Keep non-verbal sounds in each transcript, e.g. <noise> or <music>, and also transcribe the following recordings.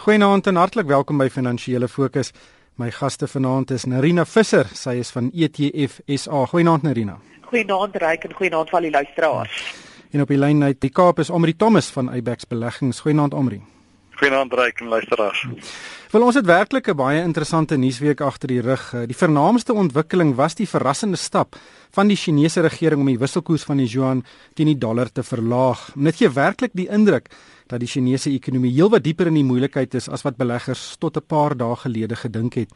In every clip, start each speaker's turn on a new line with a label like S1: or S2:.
S1: Goeienaand en hartlik welkom by Finansiële Fokus. My gaste vanaand is Narina Visser, sy is van ETF SA. Goeienaand Narina.
S2: Goeienaand Ryk en goeienaand van die luisteraars.
S1: En op die lyn uit die Kaap is Omri Thomas van Ibex Beleggings. Goeienaand Omri.
S3: Goeienaand Ryk en luisteraars.
S1: Wel ons het werklik 'n baie interessante nuusweek agter die rug. Die vernaamste ontwikkeling was die verrassende stap van die Chinese regering om die wisselkoers van die yuan teen die dollar te verlaag. Dit gee werklik die indruk dat die Chinese ekonomie heelwat dieper in die moeilikheid is as wat beleggers tot 'n paar dae gelede gedink het.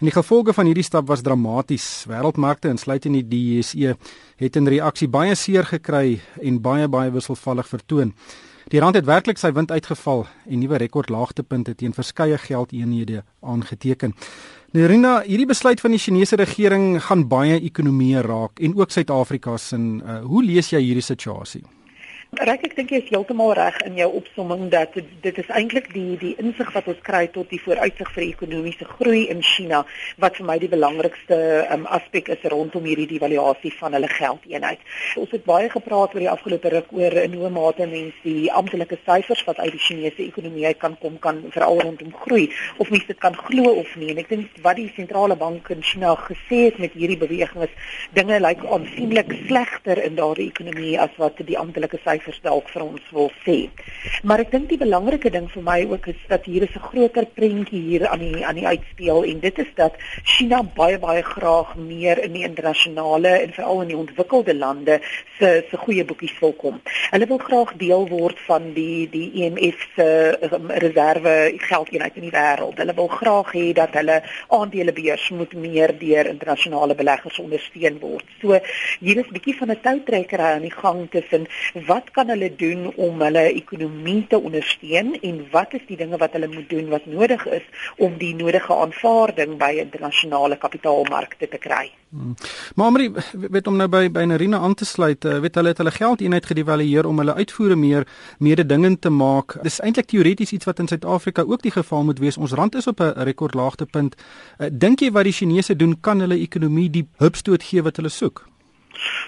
S1: En die gevolge van hierdie stap was dramaties. Wêreldmarkte insluitend in die JSE het in reaksie baie seer gekry en baie baie wisselvallig vertoon. Die rand het werklik sy wind uitgeval en nuwe rekordlaagtepunte teen verskeie geldeenhede aangeteken. Nerina, hierdie besluit van die Chinese regering gaan baie ekonomieë raak en ook Suid-Afrika se. Uh, hoe lees jy hierdie situasie?
S2: Rek ek dink jy is heeltemal reg in jou opsomming dat dit is eintlik die die insig wat ons kry tot die vooruitsig vir ekonomiese groei in China wat vir my die belangrikste um, aspek is rondom hierdie devaluasie van hulle geldeenheid. Ons het baie gepraat oor die afgelope ruk oor in hoe mate mense die amptelike syfers wat uit die Chinese ekonomie uit kan kom kan veral rondom groei of mense dit kan glo of nie. En ek dink wat die sentrale bank in China gesê het met hierdie beweging is dinge lyk like aansienlik slegter in daardie ekonomie as wat die amptelike syfers syfers dalk vir ons wil sê. Maar ek dink die belangrike ding vir my ook is dat hier is 'n groter prentjie hier aan die aan die uitspeel en dit is dat China baie baie graag meer in die internasionale en veral in die ontwikkelde lande se se goeie boekies wil kom. Hulle wil graag deel word van die die IMF e se um, reserve geldeenheid in die wêreld. Hulle wil graag hê dat hulle aandelebeurs moet meer deur internasionale beleggers ondersteun word. So hier is 'n bietjie van 'n toutrekkery aan die gang tussen wat kan hulle doen om hulle ekonomie te ondersteun en wat is die dinge wat hulle moet doen wat nodig is om die nodige aanvaarding by internasionale kapitaalmarkte te kry. Hmm.
S1: Maar Amri, weet om nou by by Narina aan te sluit, eh, weet hulle het hulle geld eenheid gedevalueer om hulle uitvoere meer mededingend te maak. Dis eintlik teoreties iets wat in Suid-Afrika ook die geval moet wees. Ons rand is op 'n rekordlaagtepunt. Eh, dink jy wat die Chinese doen kan hulle ekonomie die hupstoot gee wat hulle soek?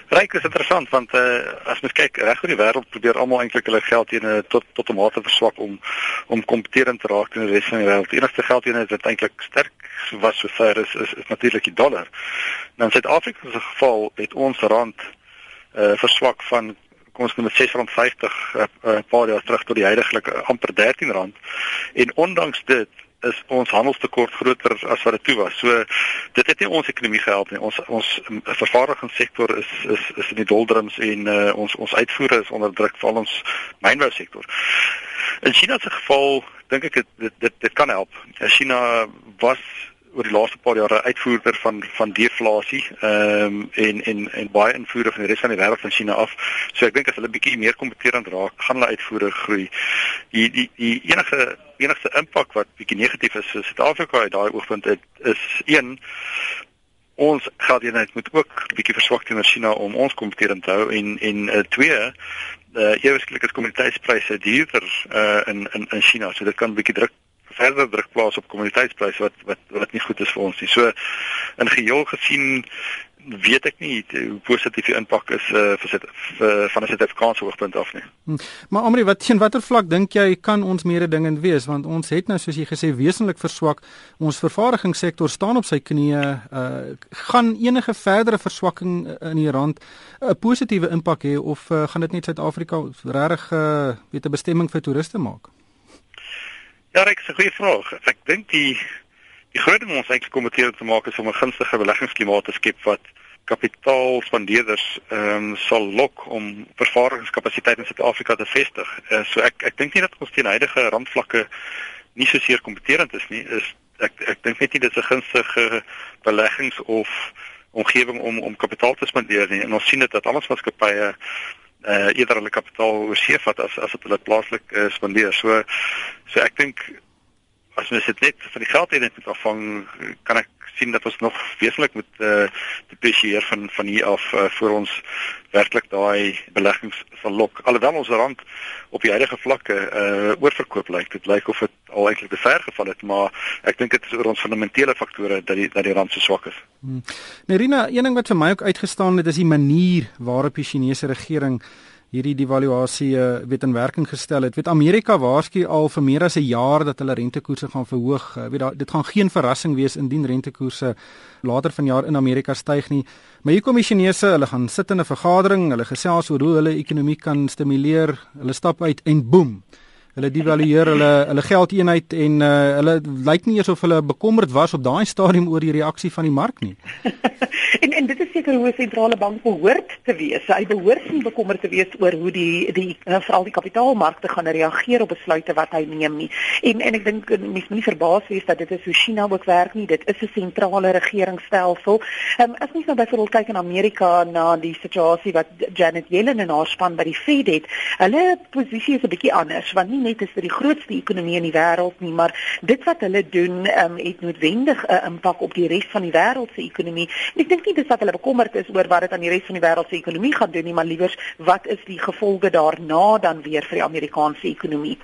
S3: Ryk is interessant want uh, as mens kyk reg oor die wêreld probeer almal eintlik hulle geld teen tot tot 'n mate verswak om om kompeterend te raak in die res van die wêreld. Enigste geld teen wat eintlik sterk was so ver is is, is natuurlik die dollar. Nou in Suid-Afrika se geval het ons rand uh, verswak van kom ons noem dit R6.50 'n uh, paar jaar terug tot die huidige amper R13 en ondanks dit is ons handelstekort groter as wat dit toe was. So dit het nie ons ekonomie gehelp nie. Ons ons vervaardigingssektor is is is in die doldrums en uh, ons ons uitvoere is onder druk val ons mynbousektor. In China se geval dink ek dit dit dit kan help. China was oor die laaste paar jare uitvoerder van van deflasie ehm um, en en en baie invoere van die res van die wêreld van China af. So ek dink as hulle bietjie meer kompeterend raak, gaan hulle uitvoere groei. Die die die enige enigste impak wat bietjie negatief is vir Suid-Afrika uit daai oogpunt het, is een ons geldeenheid moet ook bietjie verswak teenoor China om ons kompeterend te hou en en uh, twee uh eweslik is kommoditeitspryse duurder uh in in in China so dit kan bietjie druk verder druk plaas op kommoditeitspryse wat wat wat nie goed is vir ons nie. So in geheel gesien weet ek nie hoe positief die impak is uh, vir sit vir van 'n Suid-Afrikaanse oogpunt af nie.
S1: Hmm. Maar Amri, wat teen watter vlak dink jy kan ons meer dingend wees want ons het nou soos jy gesê wesentlik verswak. Ons vervaardigingssektor staan op sy knieë. Uh, gaan enige verdere verswakking in die rand 'n positiewe impak hê of uh, gaan dit net Suid-Afrika regtig uh, weet 'n bestemming vir toeriste maak?
S3: Ja, ek sê goeie vraag. Ek dink die die groot ding ons eintlik kom te maak is om 'n gunstige beleggingsklimaat te skep wat kapitaalspandeerders ehm um, sal lok om vervaardigingskapasiteit in Suid-Afrika te vestig. Uh, so ek ek dink nie dat ons teen huidige randvlakke nie so seer kompeterend is nie. Is ek ek dink net nie dit is 'n gunstige beleggings of omgewing om om kapitaal te spandeer nie. En ons sien dit dat al ons maatskappye uh eerder hulle kapitaal oorsee vat as as dit hulle plaaslik uh, spandeer. So so ek dink as mens dit net van die geld hê net afhang kan ek sien dat ons nog wesentlik moet eh uh, deprecieer van van hier af uh, voor ons werklik daai beleggings sal lok. Alhoewel ons rand op die huidige vlakke eh uh, oorverkoop lyk, dit lyk of dit al eintlik te ver geval het, maar ek dink dit is oor ons fundamentele faktore dat die dat die rand so swak is. Hmm.
S1: Nerina, een ding wat vir my ook uitgestaan het is die manier waarop die Chinese regering hierdie devaluasie uh, weet in werking gestel het. Weet Amerika waarsku al vir meer as 'n jaar dat hulle rentekoerse gaan verhoog. Uh, weet da, dit gaan geen verrassing wees indien rentekoerse later vanjaar in Amerika styg nie. Maar hier kom die Chinese, hulle gaan sit in 'n vergadering, hulle gesels oor hoe hulle ekonomie kan stimuleer. Hulle stap uit en boem. Hulle devalueer hulle hulle geldeenheid en uh, hulle lyk nie eers of hulle bekommerd was op daai stadium oor die reaksie van die mark nie. <laughs>
S2: en en dit is seker hoe 'n sentrale bank behoort te wees. Hy behoort nie bekommerd te wees oor hoe die die uh, veral die kapitaalmarkte gaan reageer op besluite wat hy neem nie. En en ek dink eh, mense moet nie verbaas wees dat dit is hoe China ook werk nie. Dit is 'n sentrale regeringsstelsel. Ehm um, as mens nou byvoorbeeld kyk in Amerika na die situasie wat Janet Yellen en haar span by die Fed het, hulle posisie is 'n bietjie anders want nie net is dit die grootste ekonomie in die wêreld nie, maar dit wat hulle doen, um, het noodwendig 'n uh, impak op die res van die wêreld se ekonomie. En ek dink nie dis dat hulle bekommerd is oor wat dit aan die res van die wêreld se ekonomie gaan doen nie, maar liewer wat is die gevolge daarna dan weer vir die Amerikaanse ekonomie.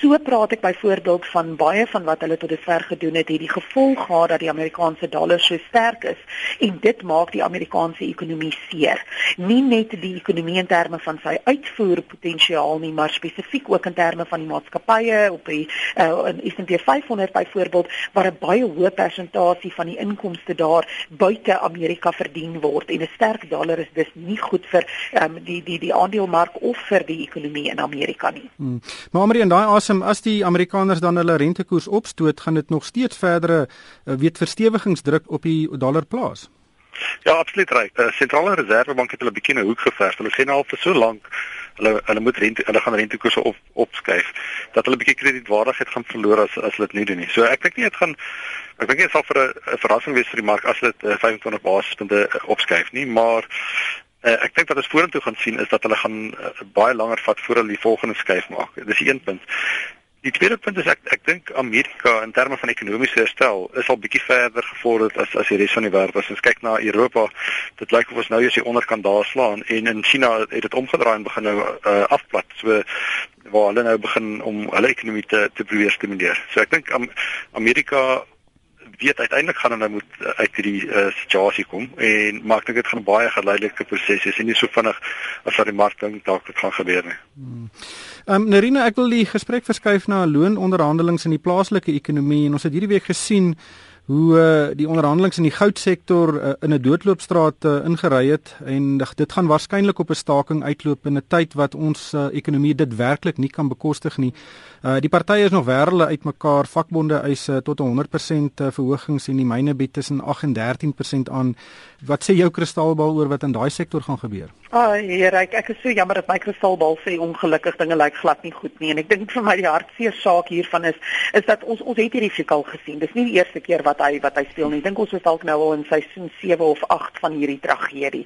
S2: So praat ek byvoorbeeld van baie van wat hulle tot dusver gedoen het, het die gevolg gehad dat die Amerikaanse dollar so sterk is en dit maak die Amerikaanse ekonomie seer. Nie net die ekonomie in terme van sy uitvoerpotensiaal nie, maar spesifiek ook in terme van die maatskappye op die uh, in S&P 500 byvoorbeeld waar 'n baie hoë persentasie van die inkomste daar buite Amerika verdien word en 'n sterk dollar is dus nie goed vir um, die die die aandelemark of vir die ekonomie in Amerika nie. Hmm.
S1: Maar maar in daai asem as die Amerikaners dan hulle rentekoers opstoot, gaan dit nog steeds verdere uh, weet verstewigingsdruk op die dollar plaas.
S3: Ja, absoluut reg. Die uh, sentrale reservebank het hulle bietjie 'n hoek geverf. Hulle sê nou al vir so lank hulle hulle moet rente hulle gaan rentekoerse op opskuif dat hulle 'n bietjie kredietwaardigheid gaan verloor as as hulle dit nie doen nie. So ek dink nie dit gaan ek dink dit sal vir 'n verrassing wees vir die mark as hulle dit uh, 25 basispunte uh, opskuif nie, maar uh, ek dink wat ons vorentoe gaan sien is dat hulle gaan uh, baie langer vat voor hulle die volgende skuif maak. Dis een punt. Die tweede punt is ek ek dink Amerika in terme van ekonomiese herstel is al bietjie verder gevorder as as die res van die wêreld. As ons kyk na Europa, dit lyk of ons nou eers die onderkant daar slaan en in China het dit omgedraai en begin nou uh, afplat. So waar hulle nou begin om hulle ekonomie te te probeer stimuleer. So ek dink um, Amerika weet uiteindelik gaan hulle moet uh, uit hierdie uh, situasie kom en maar ek dink dit gaan 'n baie geleidelike proses wees en nie so vinnig as wat die mark dink dalk dit gaan gebeur nie.
S1: Hmm. Ehm um, Nerina, ek wil die gesprek verskuif na loononderhandelinge in die plaaslike ekonomie en ons het hierdie week gesien hoe uh, die onderhandelinge in die goudsektor uh, in 'n doodloopstraat uh, ingery het en dit gaan waarskynlik op 'n staking uitloop in 'n tyd wat ons uh, ekonomie dit werklik nie kan bekostig nie. Uh, die partye is nog wêrelde uitmekaar, vakbonde eis uh, tot 100% uh, verhogings en die myne bied tussen 8 en 13% aan. Wat sê jou kristalbal oor wat in daai sektor gaan gebeur?
S2: Ag, oh, hier ek ek is so jammer dat my kristalbal sê ongelukkig dinge lyk glad nie goed nie en ek dink vir my die hartseer saak hiervan is is dat ons ons het hierdie fikal gesien. Dis nie die eerste keer wat hy wat hy speel nie. Ek dink ons is dalk nou al in seisoen 7 of 8 van hierdie tragedie.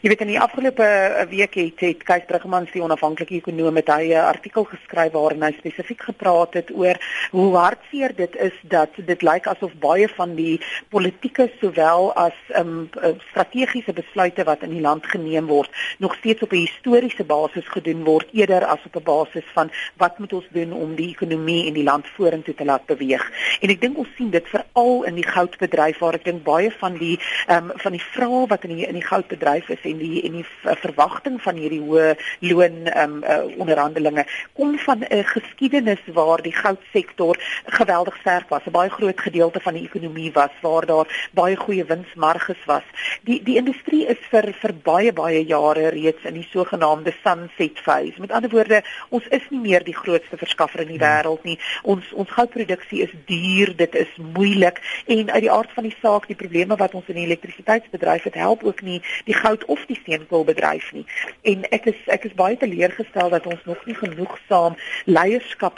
S2: Jy weet in die afgelope eh, week het het Kees Brugman se onafhanklike ekonom met hy 'n artikel geskryf waarin hy spesifiek gepraat het oor hoe hartseer dit is dat dit lyk asof baie van die politieke sowel as um, strategiese besluite wat in die land geneem word nog steeds op 'n historiese basis gedoen word eerder as op 'n basis van wat moet ons doen om die ekonomie en die land vorentoe te laat beweeg. En ek dink ons sien dit veral in die goudbedryf waar ek dink baie van die um, van die vrae wat in die in die goudbedryf is en die en die verwagting van hierdie hoë loon um, uh, onderhandelinge kom van 'n geskiedenis waar die goudsektor geweldig sterk was, 'n baie groot gedeelte van die ekonomie was waar daar baie goeie winsmarges was. Die die industrie is vir vir baie baie jare reeds in die sogenaamde sunset phase. Met ander woorde, ons is nie meer die grootste verskaffer in die wêreld nie. Ons ons goudproduksie is duur, dit is moeilik en uit die aard van die saak die probleme wat ons in die elektrisiteitsbedryf het help ook nie die goud of die steenkoolbedryf nie en ek is ek is baie teleurgestel dat ons nog nie genoegsaam leierskap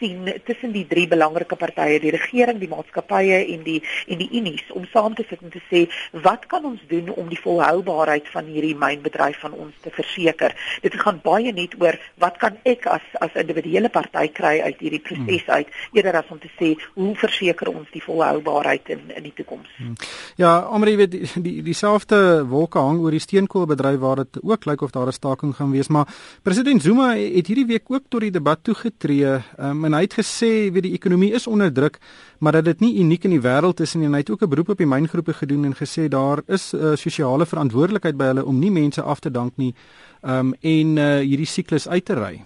S2: sien tussen die drie belangrike partye die regering die maatskappye en die en die unies om saam te sit en te sê wat kan ons doen om die volhoubaarheid van hierdie mynbedryf van ons te verseker dit gaan baie net oor wat kan ek as as individuele party kry uit hierdie proses hmm. uit eerder as om te sê hoe verseker ons die volhoubaarheid in in die toekoms. Hmm.
S1: Ja, Amri weet die dieselfde die wolke hang oor die steenkoolbedryf waar dit ook lyk of daar 'n staking gaan wees, maar president Zuma het hierdie week ook tot die debat toegetree um, en hy het gesê weet die ekonomie is onder druk, maar dat dit nie uniek in die wêreld is nie en hy het ook 'n beroep op die myngroepe gedoen en gesê daar is 'n uh, sosiale verantwoordelikheid by hulle om nie mense af te dank nie um en uh, hierdie siklus uit te ry.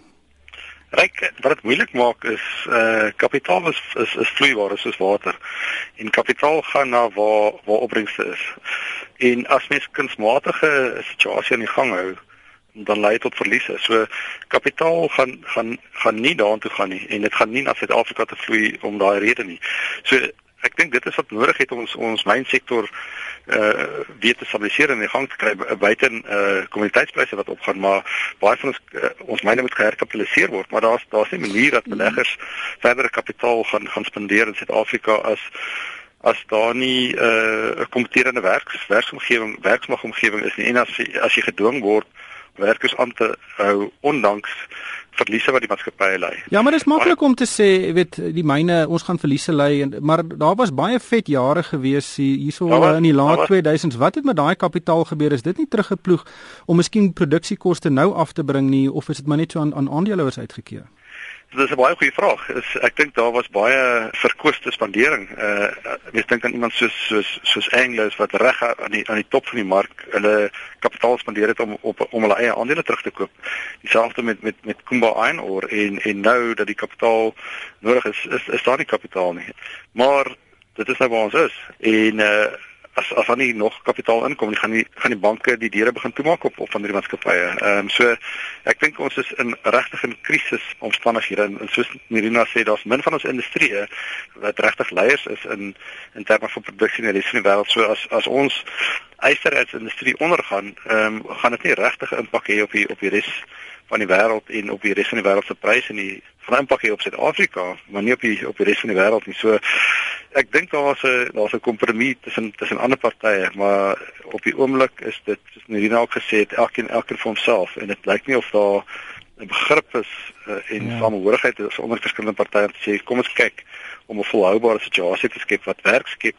S3: Ryk wat dit moeilik maak is uh kapitaal is is, is vloeibaar soos water. En kapitaal gaan na waar waar opbrengste is. En as mens kunsmatige situasie aan die gang hou, dan lei dit tot verliese. So kapitaal gaan gaan gaan nie daartoe gaan nie en dit gaan nie na Suid-Afrika te vloei om daai rede nie. So ek dink dit is wat nodig het om ons ons mynsektor uh weet te stabiliseer en in gang te kry buite uh kommoditeitspryse wat opgaan maar baie van ons uh, ons myne moet geherkapitaliseer word maar daar's daar's 'n manier dat beleggers verdere kapitaal gaan gaan spandeer in Suid-Afrika as as daar nie 'n uh, kompeterende werks werksomgewing werksmagomgewing is nie en as as jy gedwing word werkers aan te hou ondanks verliese wat die maatskappye ly.
S1: Ja, maar dit is maklik om te sê, jy weet, die myne, ons gaan verliese ly en maar daar was baie vet jare gewees hierso was, in die laat 2000s. Wat het met daai kapitaal gebeur? Is dit nie teruggeploeg om miskien produksiekoste nou af te bring nie of is dit maar net so aan aan aandeelhouers uitgekeer?
S3: Dit is 'n baie goeie vraag. Is ek dink daar was baie verkoeste spandering. Uh mens dink aan iemand soos soos soos Anglos wat reg aan die aan die top van die mark hulle kapitaal spandeer het om op om hulle eie aandele terug te koop. Dieselfde met met met Kumba Iron Ore en en nou dat die kapitaal nodig is, is is daar nie kapitaal nie. Maar dit is nou waar ons is en uh as as dan nie nog kapitaal inkom nie, gaan die gaan die banke die deure begin toemaak op op van die maatskappye. Ehm um, so ek dink ons is in regtig 'n krisis omstandighede en, soos Mirina sê, daar's min van ons industrie wat regtig leiers is in in terme van produksie in die res van die wêreld. So as as ons ysterheidsindustrie ondergaan, ehm um, gaan dit nie regtig 'n impak hê op die op die res van die wêreld en op die res van die wêreld se pryse en die impak hier op Suid-Afrika, maar nie op die op die res van die wêreld nie. So ek dink daar was 'n daar's 'n kompromie tussen tussen ander partye, maar op die oomblik is dit soos Nerina ook gesê het, elkeen elkeen vir homself en dit lyk nie of daar 'n begrip is uh, en ja. samehorigheid is onder verskillende partye om te sê kom ons kyk om 'n volhoubare situasie te skep wat werk skep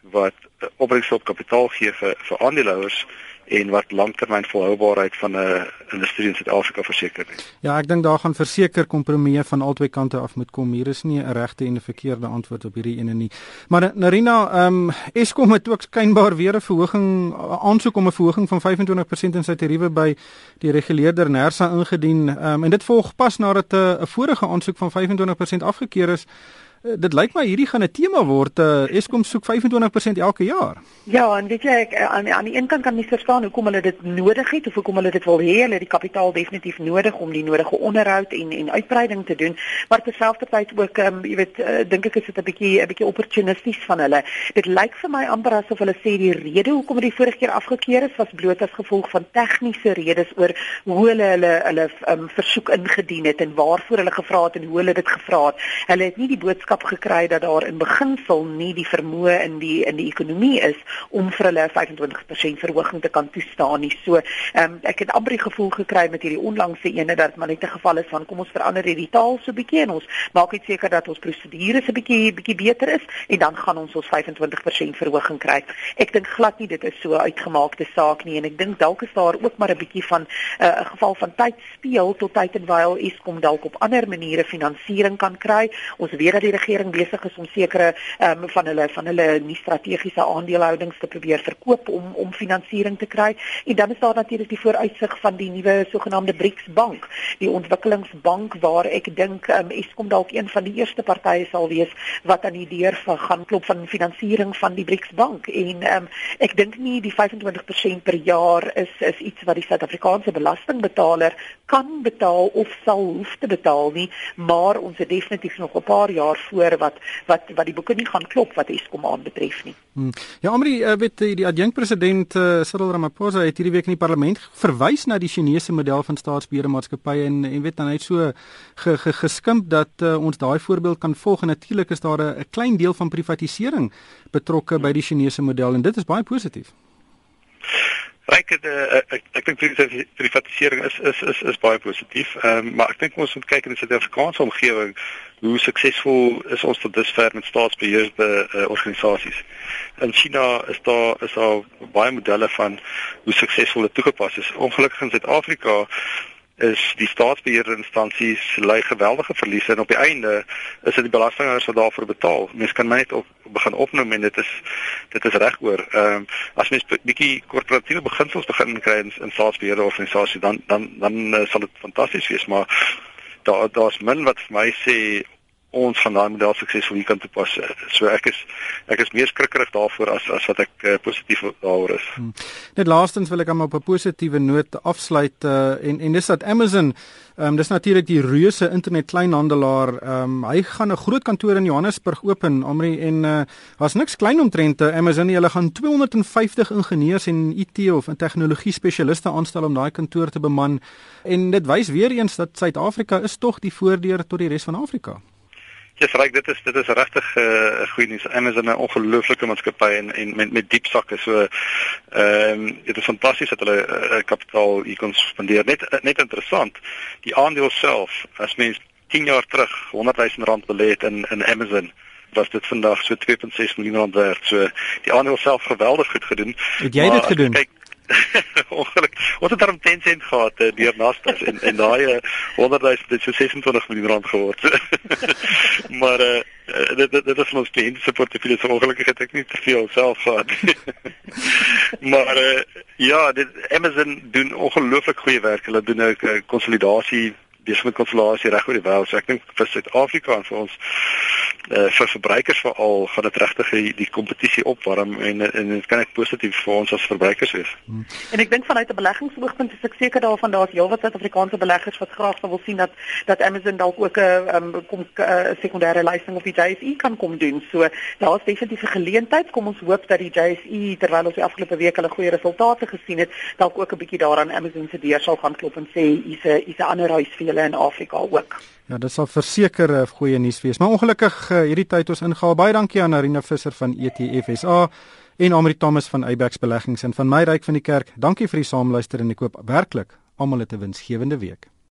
S3: wat uh, opbrengs op kapitaal gee vir vir aandeelhouers en wat langtermyn volhoubaarheid van 'n industrie in Suid-Afrika verseker nie.
S1: Ja, ek dink daar gaan verseker kompromieë van albei kante af moet kom. Hier is nie 'n regte en 'n verkeerde antwoord op hierdie ene nie. Maar Narina, ehm um, Eskom het ook skynbaar weer 'n verhoging aansoek om 'n verhoging van 25% in sy tariewe by die reguleerder Nersa ingedien. Ehm um, en dit volg pas nadat 'n vorige aansoek van 25% afgekeur is. Eh, dit lyk my hierdie gaan 'n tema word. Uh, Eskom soek 25% elke jaar.
S2: Ja, en weet jy ek aan aan die een kant kan mens verstaan hoekom hulle dit nodig het of hoekom hulle dit wil hê. Hulle het die kapitaal definitief nodig om die nodige onderhoud en en uitbreiding te doen. Maar terselfdertyd ook ehm um, jy weet uh, dink ek is dit 'n bietjie 'n bietjie opportunisties van hulle. Dit lyk vir my amper asof hulle sê die rede hoekom dit die vorige keer afgekeur is was bloot as gevolg van tegniese redes oor hoe hulle hulle hulle um, versoek ingedien het en waarvoor hulle gevra het en hoe hulle dit gevra het. Hulle het nie die boodskap boodskap gekry dat daar in beginsel nie die vermoë in die in die ekonomie is om vir hulle 25% verhoging te kan toestaan nie. So, ehm um, ek het amper die gevoel gekry met hierdie onlangse ene dat maar net 'n geval is van kom ons verander hierdie taal so bietjie en ons maak net seker dat ons prosedures 'n bietjie bietjie beter is en dan gaan ons ons 25% verhoging kry. Ek dink glad nie dit is so uitgemaakte saak nie en ek dink dalk is daar ook maar 'n bietjie van eh, 'n uh, geval van tyd speel tot tyd en wyl Eskom dalk op ander maniere finansiering kan kry. Ons weet dat die regering besig is om sekere ehm um, van hulle van hulle nie strategiese aandelehoudings te probeer verkoop om om finansiering te kry. En dan is daar natuurlik die vooruitsig van die nuwe sogenaamde BRICS bank, die ontwikkelingsbank waar ek dink ehm um, Eskom dalk een van die eerste partye sal wees wat aan die deur van gaan klop van finansiering van die BRICS bank. En ehm um, ek dink nie die 25% per jaar is is iets wat die Suid-Afrikaanse belastingbetaler kan betaal of sal hoef te betaal nie, maar ons het definitief nog 'n paar jaar voor wat wat wat die boeke nie gaan klop wat Eskom aanbetref nie.
S1: Hmm. Ja, Amri, uh, weet die, die adjunkpresident uh, Cyril Ramaphosa het hierdie week in die parlement verwys na die Chinese model van staatsbeheerde maatskappye en en weet dan hy het so ge, ge, geskimp dat uh, ons daai voorbeeld kan volg en natuurlik is daar 'n klein deel van privatisering betrokke by die Chinese model en dit is baie positief.
S3: Ryk het uh, ek ek dink privatisering is is is is baie positief. Ehm um, maar ek dink ons moet kyk in die Suid-Afrikaanse omgewing hoe suksesvol is ons tot dusver met staatsbeheerde uh, organisasies. In China is daar is daar baie modelle van hoe suksesvol dit toegepas is. Ongelukkig in Suid-Afrika is die staatsbeheerinstansies lei geweldige verliese en op die einde is dit die belastinghouers wat daarvoor betaal. Mens kan net op begin opnoem en dit is dit is reg oor. Ehm um, as mens bietjie korporatiewe beginsels begin kry in, in staatsbeheerde organisasies dan dan dan uh, sal dit fantasties wees, maar daar daar's min wat vir my sê ons gaan daai model suksesvol hier kan toepas. So ek is ek is meer skrikkerig daarvoor as as wat ek uh, positief daaroor is. Hmm.
S1: Net laastens wil ek hom op 'n positiewe noot afsluit uh, en en dis dat Amazon Ehm um, dis natuurlik die reuse internet kleinhandelaar. Ehm um, hy gaan 'n groot kantoor in Johannesburg open, Amri en uh was niks klein omtrent Amazon hulle gaan 250 ingenieurs en IT of en tegnologie spesialiste aanstel om daai kantoor te beman. En dit wys weer eens dat Suid-Afrika is tog die voordeur tot die res van Afrika.
S3: Yes, reg, dit is dit is regtig 'n uh, goeie nuus. Amazon is 'n ongelooflike maatskappy en en met met diep sakke. So ehm um, dit is fantasties dat hulle uh, kapitaal hier kon spandeer. Net uh, net interessant. Die aandeel self, as mens 10 jaar terug 100 000 rand belê het in in Amazon was dit vandag so 2.6 miljoen rand werd. So die aandeel self geweldig goed gedoen.
S1: Het jy dit gedoen? Kyk. <laughs>
S3: Ons het daarom 10 sent gehad uh, deur Nasdaq en en daai uh, 100 000 het so 26 miljoen rand geword. <laughs> maar uh, dit dit dit is ons kliënte se portefeulje so ongelukkig het ek nie te veel self gehad. <laughs> maar uh, ja, dit Amazon doen ongelooflik goeie werk. Hulle doen ook 'n uh, konsolidasie besig met konsolidasie reg oor die wêreld. So ek dink vir Suid-Afrika en vir ons uh, vir verbruikers veral gaan dit regtig die, die kompetisie opwarm en en dit kan net positief vir ons as verbruikers wees. Hmm.
S2: En ek dink vanuit 'n beleggingsoogpunt is ek seker daarvan daar's heelwat Suid-Afrikaanse beleggers wat graag wil sien dat dat Amazon dalk ook 'n um, kom 'n uh, sekondêre lysing op die JSE kan kom doen. So daar's definitief 'n geleentheid. Kom ons hoop dat die JSE terwyl ons die afgelope week hulle goeie resultate gesien het, dalk ook 'n bietjie daaraan Amazon se deur sal gaan klop en sê hier's 'n hier's 'n ander huis vir julle in Afrika ook.
S1: Ja, dit sal verseker 'n goeie nuus wees. Maar ongelukkig uh, hierdie tyd ons ingehaal. Baie dankie aan Arina Visser van ETFSA en Amri Thomas van Eyebax Beleggings en van my ryk van die kerk. Dankie vir die saamluister en ek koop werklik almal 'n winsgewende week.